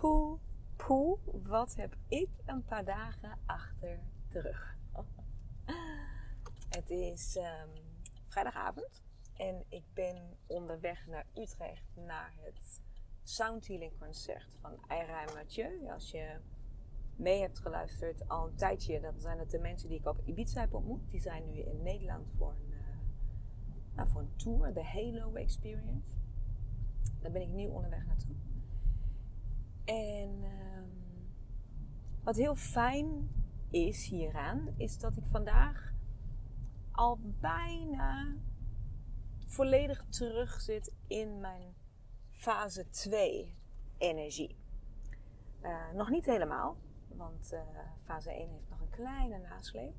poe, poe, wat heb ik een paar dagen achter de rug. Het is um, vrijdagavond en ik ben onderweg naar Utrecht naar het Sound Healing Concert van Ira en Mathieu. Als je mee hebt geluisterd al een tijdje, dan zijn het de mensen die ik op Ibiza heb ontmoet. Die zijn nu in Nederland voor een, uh, nou, voor een tour, de Halo Experience. Daar ben ik nieuw onderweg naartoe. En um, wat heel fijn is hieraan, is dat ik vandaag al bijna volledig terug zit in mijn fase 2 energie. Uh, nog niet helemaal, want uh, fase 1 heeft nog een kleine nasleep.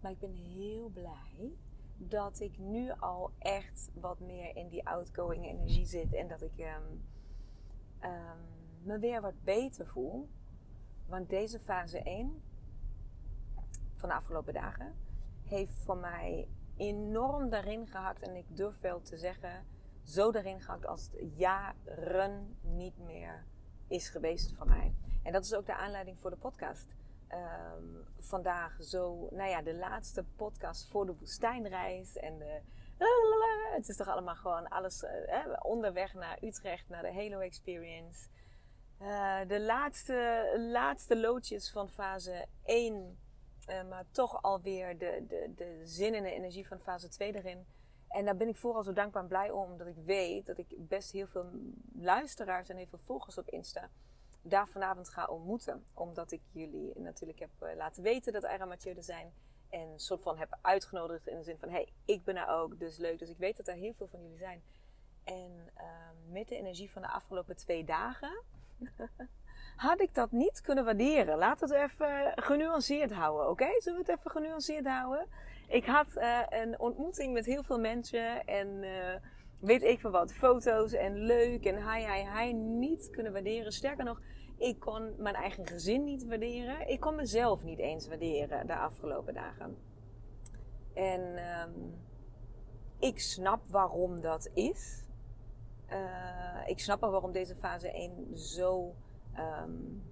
Maar ik ben heel blij dat ik nu al echt wat meer in die outgoing energie zit en dat ik um, um, me weer wat beter voel. Want deze fase 1 van de afgelopen dagen heeft voor mij enorm daarin gehakt. En ik durf wel te zeggen, zo daarin gehakt als het jaren niet meer is geweest voor mij. En dat is ook de aanleiding voor de podcast. Um, vandaag zo, nou ja, de laatste podcast voor de woestijnreis. En de, het is toch allemaal gewoon alles uh, onderweg naar Utrecht, naar de Halo Experience. Uh, de laatste, laatste loodjes van fase 1 uh, maar toch alweer de, de, de zin en de energie van fase 2 erin. En daar ben ik vooral zo dankbaar en blij om, omdat ik weet dat ik best heel veel luisteraars en heel veel volgers op Insta daar vanavond ga ontmoeten. Omdat ik jullie natuurlijk heb laten weten dat Aira Mathieu er zijn. En soort van heb uitgenodigd in de zin van: hey, ik ben er ook, dus leuk. Dus ik weet dat er heel veel van jullie zijn. En uh, met de energie van de afgelopen twee dagen had ik dat niet kunnen waarderen. Laat het even genuanceerd houden, oké? Zullen we het even genuanceerd houden? Ik had uh, een ontmoeting met heel veel mensen en uh, weet ik van wat, foto's en leuk en hi, hi, hi, niet kunnen waarderen. Sterker nog, ik kon mijn eigen gezin niet waarderen. Ik kon mezelf niet eens waarderen de afgelopen dagen. En um, ik snap waarom dat is. Uh, ik snap wel waarom deze fase 1 zo um,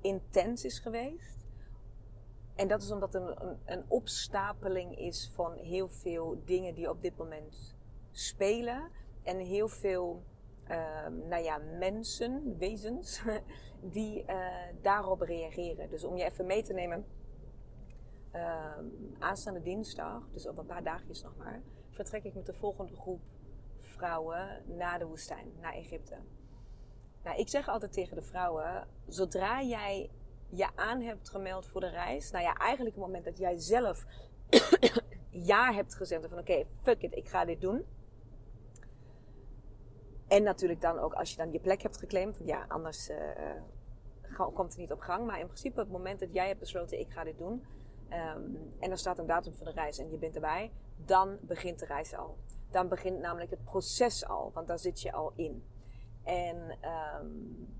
intens is geweest. En dat is omdat een, een, een, opstapeling is van heel veel dingen die op dit moment spelen. En heel veel um, nou ja, mensen, wezens, die uh, daarop reageren. Dus om je even mee te nemen. Um, aanstaande dinsdag, dus op een paar dagjes nog maar, vertrek ik met de volgende groep vrouwen naar de woestijn, naar Egypte. Nou, ik zeg altijd tegen de vrouwen: zodra jij je aan hebt gemeld voor de reis, nou ja, eigenlijk het moment dat jij zelf ja hebt gezegd van oké, fuck it, ik ga dit doen. En natuurlijk dan ook als je dan je plek hebt geclaimd, ja, anders uh, komt het niet op gang. Maar in principe het moment dat jij hebt besloten, ik ga dit doen. Um, en er staat een datum voor de reis en je bent erbij, dan begint de reis al. Dan begint namelijk het proces al, want daar zit je al in. En um,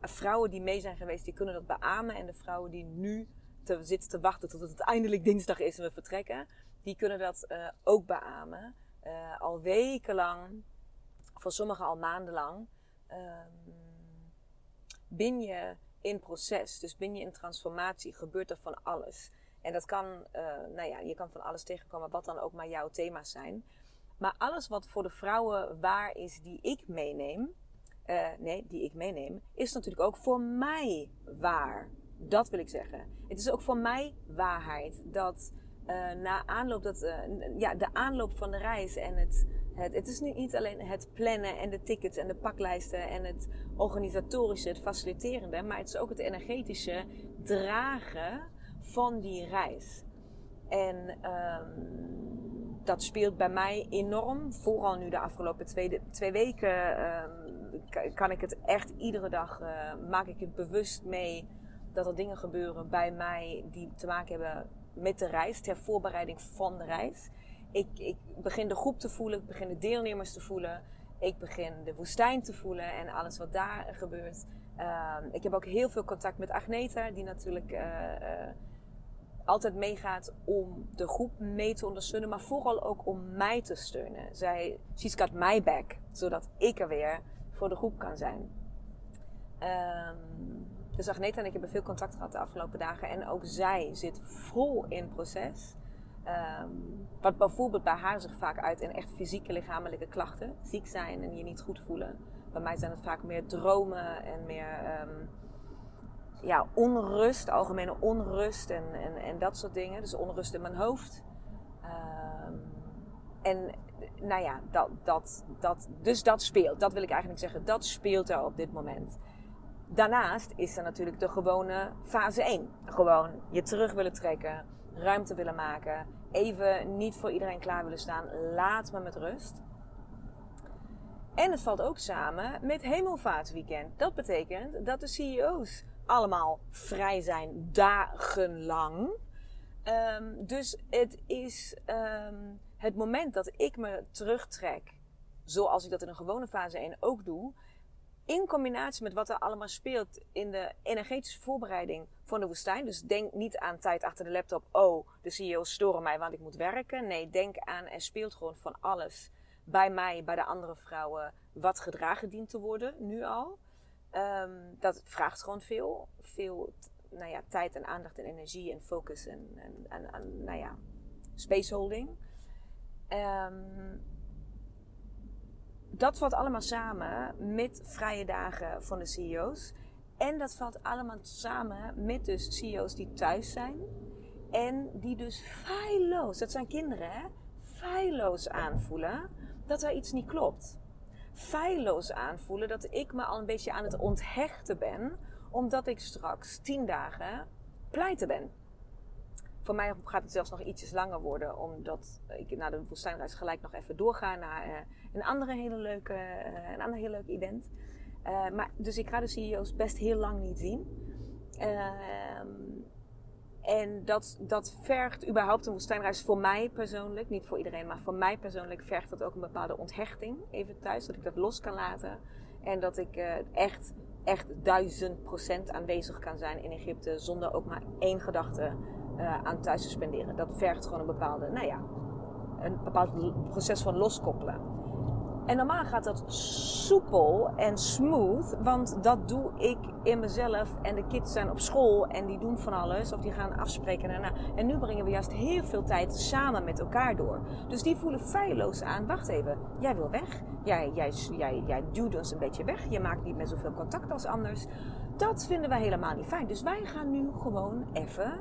vrouwen die mee zijn geweest, die kunnen dat beamen. En de vrouwen die nu te, zitten te wachten tot het eindelijk dinsdag is en we vertrekken, die kunnen dat uh, ook beamen. Uh, al wekenlang, voor sommigen al maandenlang, um, ben je in proces. Dus ben je in transformatie, gebeurt er van alles. En dat kan, uh, nou ja, je kan van alles tegenkomen, wat dan ook maar jouw thema's zijn. Maar alles wat voor de vrouwen waar is die ik meeneem, eh, nee, die ik meeneem, is natuurlijk ook voor mij waar. Dat wil ik zeggen. Het is ook voor mij waarheid dat uh, na aanloop, dat, ja, de aanloop van de reis en het, het, het is niet alleen het plannen en de tickets en de paklijsten en het organisatorische, het faciliterende, maar het is ook het energetische dragen van die reis. En um, dat speelt bij mij enorm. Vooral nu de afgelopen twee, twee weken um, kan ik het echt iedere dag, uh, maak ik het bewust mee dat er dingen gebeuren bij mij die te maken hebben met de reis, ter voorbereiding van de reis. Ik, ik begin de groep te voelen, ik begin de deelnemers te voelen, ik begin de woestijn te voelen en alles wat daar gebeurt. Uh, ik heb ook heel veel contact met Agneta, die natuurlijk uh, uh, altijd meegaat om de groep mee te ondersteunen, maar vooral ook om mij te steunen. Zij, she's got my back, zodat ik er weer voor de groep kan zijn. Um, dus Agneta en ik hebben veel contact gehad de afgelopen dagen. En ook zij zit vol in proces. Um, wat bijvoorbeeld bij haar zich vaak uit in echt fysieke lichamelijke klachten. Ziek zijn en je niet goed voelen. Bij mij zijn het vaak meer dromen en meer um, ja, onrust, algemene onrust en, en, en dat soort dingen. Dus onrust in mijn hoofd. Um, en nou ja, dat, dat, dat, dus dat speelt. Dat wil ik eigenlijk zeggen. Dat speelt er op dit moment. Daarnaast is er natuurlijk de gewone fase 1. Gewoon je terug willen trekken, ruimte willen maken, even niet voor iedereen klaar willen staan, laat me met rust. En het valt ook samen met Hemelvaartweekend. Dat betekent dat de CEO's allemaal vrij zijn dagenlang. Um, dus het is um, het moment dat ik me terugtrek, zoals ik dat in een gewone fase 1 ook doe, in combinatie met wat er allemaal speelt in de energetische voorbereiding van de woestijn. Dus denk niet aan tijd achter de laptop. Oh, de CEO's storen mij, want ik moet werken. Nee, denk aan en speelt gewoon van alles bij mij, bij de andere vrouwen, wat gedragen dient te worden, nu al. Um, dat vraagt gewoon veel. Veel nou ja, tijd en aandacht en energie en focus en, en, en, nou ja, spaceholding. Um, dat valt allemaal samen met vrije dagen van de CEO's. En dat valt allemaal samen met dus CEO's die thuis zijn. En die dus feilloos, dat zijn kinderen hè, feilloos aanvoelen dat er iets niet klopt. Feilloos aanvoelen dat ik me al een beetje aan het onthechten ben, omdat ik straks tien dagen pleiten ben. Voor mij gaat het zelfs nog ietsjes langer worden, omdat ik na de woestijnreis gelijk nog even doorga naar uh, een andere hele leuke, uh, een ander heel leuk event. Uh, maar, dus ik ga de CEO's best heel lang niet zien. Ehm, en dat, dat vergt überhaupt een woestijnreis voor mij persoonlijk, niet voor iedereen, maar voor mij persoonlijk vergt dat ook een bepaalde onthechting even thuis, dat ik dat los kan laten. En dat ik echt, echt duizend procent aanwezig kan zijn in Egypte zonder ook maar één gedachte uh, aan thuis te spenderen. Dat vergt gewoon een bepaalde, nou ja, een bepaald proces van loskoppelen. En normaal gaat dat soepel en smooth, want dat doe ik in mezelf. En de kids zijn op school en die doen van alles, of die gaan afspreken daarna. En nu brengen we juist heel veel tijd samen met elkaar door. Dus die voelen feilloos aan. Wacht even, jij wil weg. Jij, jij, jij, jij duwt ons een beetje weg. Je maakt niet meer zoveel contact als anders. Dat vinden wij helemaal niet fijn. Dus wij gaan nu gewoon even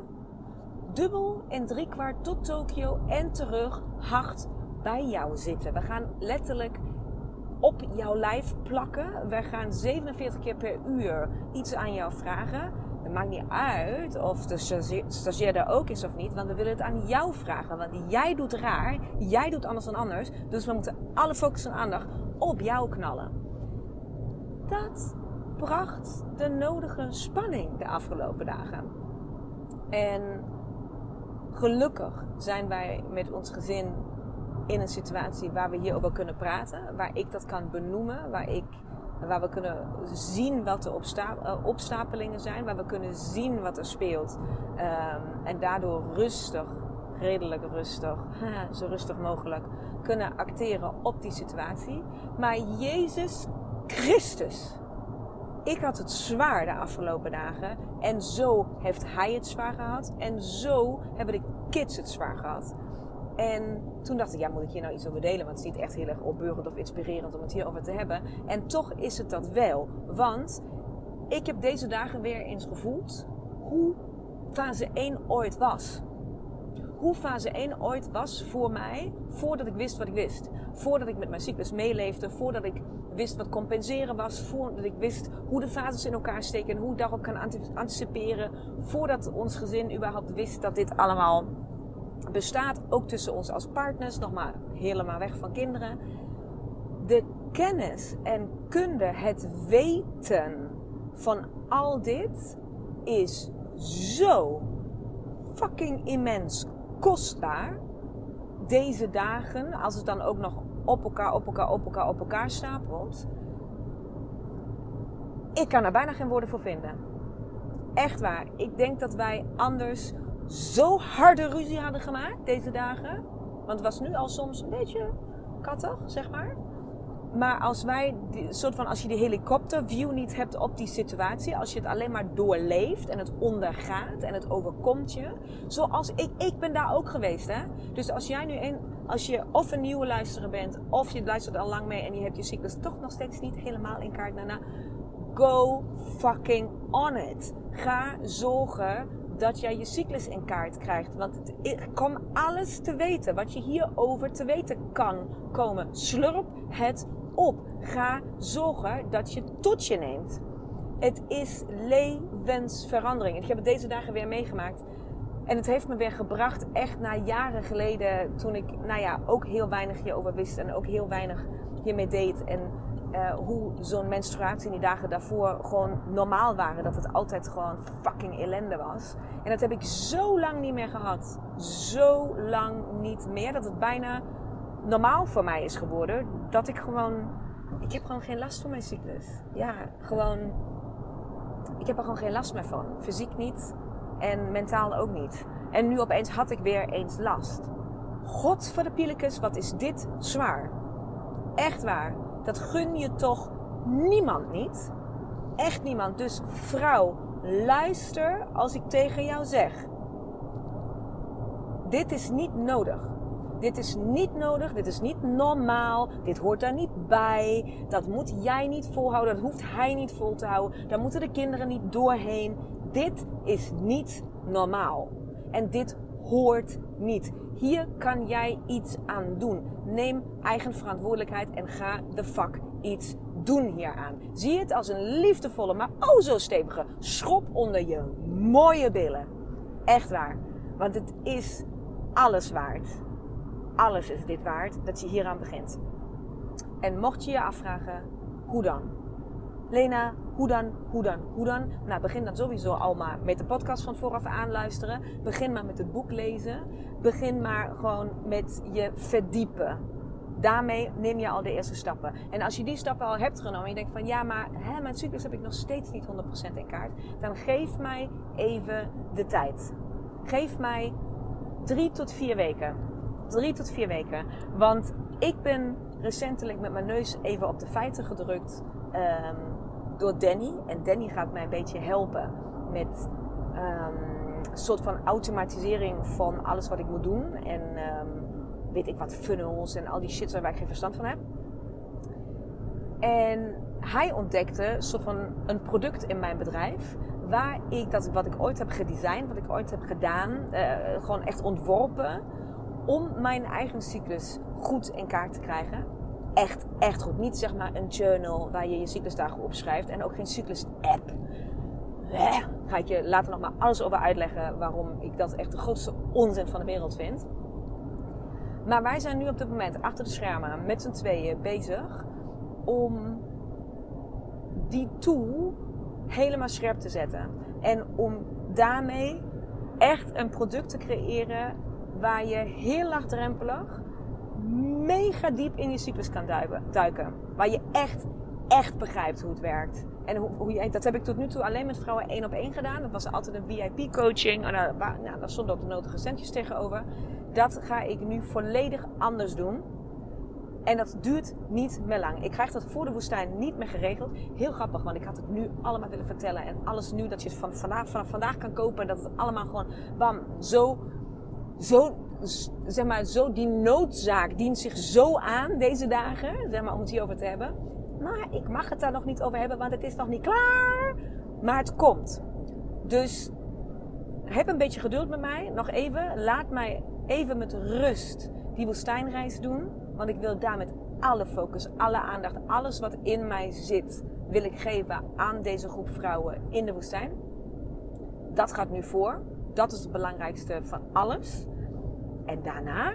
dubbel en driekwart tot Tokio en terug hard bij jou zitten. We gaan letterlijk op jouw lijf plakken. We gaan 47 keer per uur iets aan jou vragen. Het maakt niet uit of de stagiair daar ook is of niet, want we willen het aan jou vragen. Want jij doet raar, jij doet anders dan anders. Dus we moeten alle focus en aandacht op jou knallen. Dat bracht de nodige spanning de afgelopen dagen. En gelukkig zijn wij met ons gezin in een situatie waar we hierover kunnen praten. Waar ik dat kan benoemen. Waar, ik, waar we kunnen zien wat de uh, opstapelingen zijn. Waar we kunnen zien wat er speelt. Um, en daardoor rustig, redelijk rustig, zo rustig mogelijk kunnen acteren op die situatie. Maar Jezus Christus. Ik had het zwaar de afgelopen dagen. En zo heeft hij het zwaar gehad. En zo hebben de kids het zwaar gehad. En toen dacht ik, ja, moet ik hier nou iets over delen? Want het is niet echt heel erg opbeurend of inspirerend om het hierover te hebben. En toch is het dat wel. Want ik heb deze dagen weer eens gevoeld hoe fase 1 ooit was. Hoe fase 1 ooit was voor mij voordat ik wist wat ik wist. Voordat ik met mijn cyclus meeleefde. Voordat ik wist wat compenseren was. Voordat ik wist hoe de fases in elkaar steken. En hoe ik daarop kan anticiperen. Voordat ons gezin überhaupt wist dat dit allemaal bestaat. Ook tussen ons als partners. Nog maar helemaal weg van kinderen. De kennis en kunde, het weten van al dit is zo fucking immens kostbaar. Deze dagen, als het dan ook nog op elkaar, op elkaar, op elkaar, op elkaar stapelt. Ik kan er bijna geen woorden voor vinden. Echt waar. Ik denk dat wij anders zo harde ruzie hadden gemaakt deze dagen. Want het was nu al soms een beetje kattig, zeg maar. Maar als wij, soort van, als je die helikopterview niet hebt op die situatie, als je het alleen maar doorleeft en het ondergaat en het overkomt je, zoals ik, ik ben daar ook geweest, hè. Dus als jij nu een, als je of een nieuwe luisteraar bent, of je luistert al lang mee en je hebt je cyclus toch nog steeds niet helemaal in kaart daarna, go fucking on it. Ga zorgen dat jij je cyclus in kaart krijgt. Want het, kom alles te weten wat je hierover te weten kan komen. Slurp het op. Ga zorgen dat je tot je neemt. Het is levensverandering. Ik heb het deze dagen weer meegemaakt. En het heeft me weer gebracht, echt na jaren geleden, toen ik nou ja, ook heel weinig hierover wist en ook heel weinig hiermee deed. En uh, hoe zo'n menstruatie in die dagen daarvoor gewoon normaal waren. Dat het altijd gewoon fucking ellende was. En dat heb ik zo lang niet meer gehad. Zo lang niet meer. Dat het bijna normaal voor mij is geworden. Dat ik gewoon. Ik heb gewoon geen last van mijn cyclus. Ja, gewoon. Ik heb er gewoon geen last meer van. Fysiek niet en mentaal ook niet. En nu opeens had ik weer eens last. God voor de pielekes, wat is dit zwaar. Echt waar. Dat gun je toch niemand niet? Echt niemand. Dus vrouw, luister als ik tegen jou zeg. Dit is niet nodig. Dit is niet nodig, dit is niet normaal, dit hoort daar niet bij. Dat moet jij niet volhouden, dat hoeft hij niet vol te houden. Daar moeten de kinderen niet doorheen. Dit is niet normaal. En dit hoort niet. Hier kan jij iets aan doen. Neem eigen verantwoordelijkheid en ga de fuck iets doen hieraan. Zie het als een liefdevolle, maar oh zo stevige schop onder je mooie billen. Echt waar. Want het is alles waard alles is dit waard dat je hieraan begint. En mocht je je afvragen, hoe dan? Lena, hoe dan, hoe dan, hoe dan? Nou, begin dan sowieso al maar met de podcast van vooraf aanluisteren. Begin maar met het boek lezen. Begin maar gewoon met je verdiepen. Daarmee neem je al de eerste stappen. En als je die stappen al hebt genomen en je denkt van ja, maar hè, mijn cyclus heb ik nog steeds niet 100% in kaart. Dan geef mij even de tijd. Geef mij drie tot vier weken drie tot vier weken. Want ik ben recentelijk met mijn neus even op de feiten gedrukt um, door Danny. En Danny gaat mij een beetje helpen met um, een soort van automatisering van alles wat ik moet doen. En um, weet ik wat, funnels en al die shit waar ik geen verstand van heb. En hij ontdekte een soort van een product in mijn bedrijf. Waar ik dat wat ik ooit heb gedesigned, wat ik ooit heb gedaan, uh, gewoon echt ontworpen om mijn eigen cyclus goed in kaart te krijgen. Echt, echt goed. Niet zeg maar een journal waar je je cyclusdagen opschrijft en ook geen cyclus-app. Ga ik je later nog maar alles over uitleggen waarom ik dat echt de grootste onzin van de wereld vind. Maar wij zijn nu op dit moment achter de schermen met z'n tweeën bezig om die tool helemaal scherp te zetten. En om daarmee echt een product te creëren waar je heel laagdrempelig, mega diep in je cyclus kan duiken. Waar je echt, echt begrijpt hoe het werkt. En hoe, hoe je, dat heb ik tot nu toe alleen met vrouwen één op één gedaan. Dat was altijd een VIP-coaching. Nou, nou, daar stonden ook de nodige centjes tegenover. Dat ga ik nu volledig anders doen. En dat duurt niet meer lang. Ik krijg dat voor de woestijn niet meer geregeld. Heel grappig, want ik had het nu allemaal willen vertellen. En alles nu dat je het van vandaag, vanaf vandaag kan kopen. Dat het allemaal gewoon, bam, zo zo zeg maar, zo, die noodzaak dient zich zo aan deze dagen, zeg maar, om het hierover te hebben. Maar ik mag het daar nog niet over hebben, want het is nog niet klaar. Maar het komt. Dus heb een beetje geduld met mij. Nog even. Laat mij even met rust die woestijnreis doen. Want ik wil daar met alle focus, alle aandacht, alles wat in mij zit, wil ik geven aan deze groep vrouwen in de woestijn. Dat gaat nu voor. Dat is het belangrijkste van alles. En daarna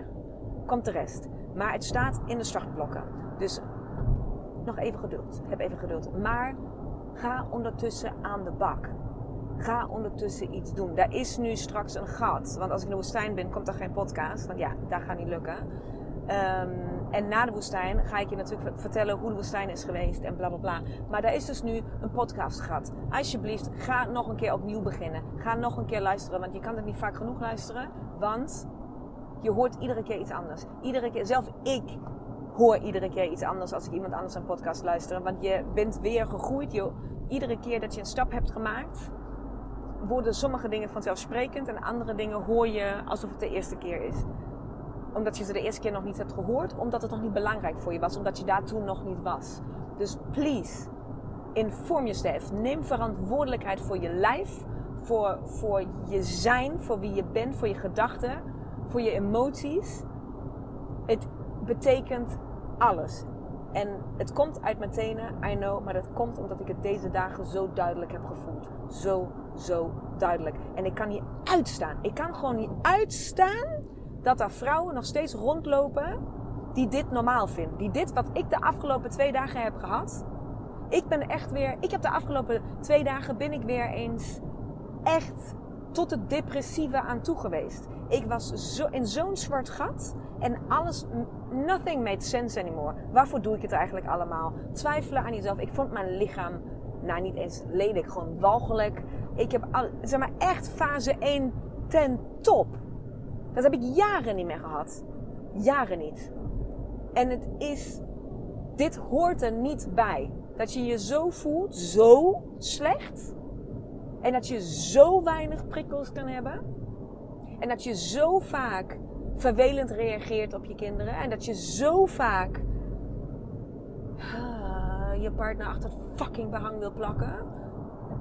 komt de rest. Maar het staat in de startblokken. Dus nog even geduld. Heb even geduld. Maar ga ondertussen aan de bak. Ga ondertussen iets doen. Daar is nu straks een gat. Want als ik in de woestijn ben, komt er geen podcast. Want ja, dat gaat niet lukken. Ehm, en na de woestijn ga ik je natuurlijk vertellen hoe de woestijn is geweest en bla bla bla. Maar daar is dus nu een podcast. Alsjeblieft, ga nog een keer opnieuw beginnen. Ga nog een keer luisteren, want je kan het niet vaak genoeg luisteren. Want je hoort iedere keer iets anders. Iedere keer, zelf ik hoor iedere keer iets anders als ik iemand anders een podcast luister. Want je bent weer gegroeid. Je, iedere keer dat je een stap hebt gemaakt, worden sommige dingen vanzelfsprekend en andere dingen hoor je alsof het de eerste keer is. Omdat je ze de eerste keer nog niet hebt gehoord, omdat het nog niet belangrijk voor je was, omdat je daar toen nog niet was. Dus please, inform jezelf. Neem verantwoordelijkheid voor je lijf, voor, voor je zijn, voor wie je bent, voor je gedachten, voor je emoties. Het betekent alles. En het komt uit mijn tenen, I know, maar dat komt omdat ik het deze dagen zo duidelijk heb gevoeld. Zo, zo duidelijk. En ik kan niet uitstaan. Ik kan gewoon niet uitstaan dat er vrouwen nog steeds rondlopen die dit normaal vinden. Die dit wat ik de afgelopen twee dagen heb gehad. Ik ben echt weer, ik heb de afgelopen twee dagen ben ik weer eens echt tot het depressieve aan toe geweest. Ik was zo, in zo'n zwart gat en alles, nothing made sense anymore. Waarvoor doe ik het eigenlijk allemaal? Twijfelen aan jezelf. Ik vond mijn lichaam, nou niet eens lelijk, gewoon walgelijk. Ik heb al, zeg maar echt fase 1 ten top. Dat heb ik jaren niet meer gehad. Jaren niet. En het is, dit hoort er niet bij. Dat je je zo voelt, zo slecht. En dat je zo weinig prikkels kan hebben. En dat je zo vaak vervelend reageert op je kinderen. En dat je zo vaak uh, je partner achter het fucking behang wil plakken.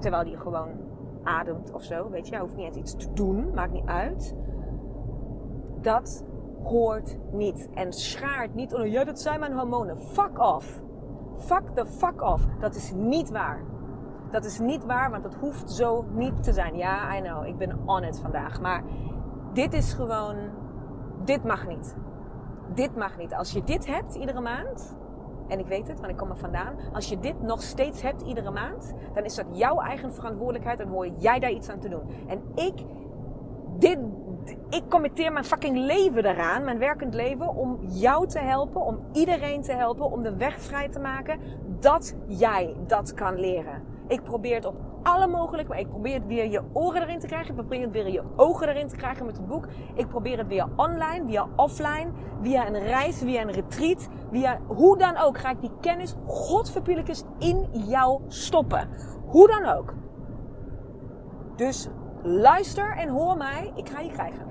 Terwijl die gewoon ademt of zo. Weet je, hij hoeft niet eens iets te doen. Maakt niet uit. Dat hoort niet. En schaart niet onder, ja, dat zijn mijn hormonen. Fuck off. Fuck the fuck off. Dat is niet waar. Dat is niet waar, want dat hoeft zo niet te zijn. Ja, I know, ik ben on it vandaag. Maar dit is gewoon, dit mag niet. Dit mag niet. Als je dit hebt iedere maand, en ik weet het, want ik kom er vandaan. Als je dit nog steeds hebt iedere maand, dan is dat jouw eigen verantwoordelijkheid en hoor jij daar iets aan te doen. En ik, dit, ik committeer mijn fucking leven eraan, mijn werkend leven, om jou te helpen, om iedereen te helpen, om de weg vrij te maken dat jij dat kan leren. Ik probeer het op alle mogelijke, maar ik probeer het weer je oren erin te krijgen. Ik probeer het weer je ogen erin te krijgen met het boek. Ik probeer het weer online, via offline, via een reis, via een retreat, via hoe dan ook ga ik die kennis, godverpielikes, in jou stoppen. Hoe dan ook. Dus luister en hoor mij. Ik ga je krijgen.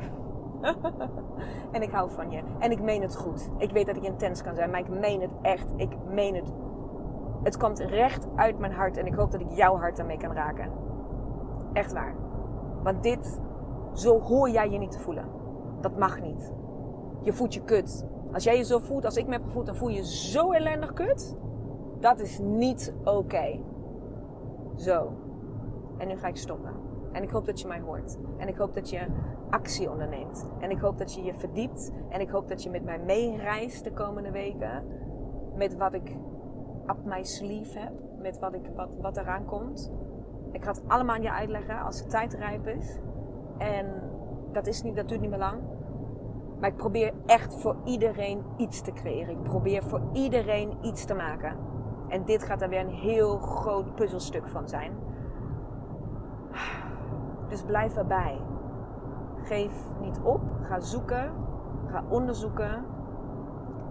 en ik hou van je. En ik meen het goed. Ik weet dat ik intens kan zijn, maar ik meen het echt. Ik meen het het komt recht uit mijn hart en ik hoop dat ik jouw hart daarmee kan raken. Echt waar. Want dit, zo hoor jij je niet te voelen. Dat mag niet. Je voelt je kut. Als jij je zo voelt als ik me heb gevoeld, dan voel je zo ellendig kut. Dat is niet oké. Zo. En nu ga ik stoppen. En ik hoop dat je mij hoort. En ik hoop dat je actie onderneemt. En ik hoop dat je je verdiept. En ik hoop dat je met mij meereist de komende weken. Met wat ik up my sleeve heb. Met wat, ik, wat, wat eraan komt. Ik ga het allemaal aan je uitleggen als de tijd rijp is. En dat, is niet, dat duurt niet meer lang. Maar ik probeer echt voor iedereen iets te creëren. Ik probeer voor iedereen iets te maken. En dit gaat er weer een heel groot puzzelstuk van zijn. Dus blijf erbij. Geef niet op. Ga zoeken. Ga onderzoeken.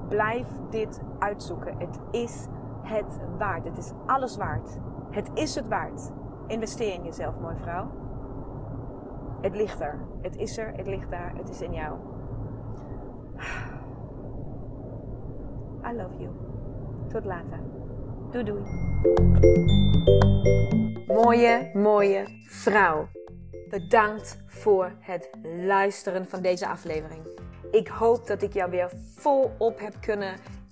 Blijf dit uitzoeken. Het is het waard. Het is alles waard. Het is het waard. Investeer in jezelf, mooie vrouw. Het ligt er. Het is er. Het ligt daar. Het is in jou. I love you. Tot later. Doei doei. Mooie, mooie vrouw. Bedankt voor het luisteren van deze aflevering. Ik hoop dat ik jou weer volop heb kunnen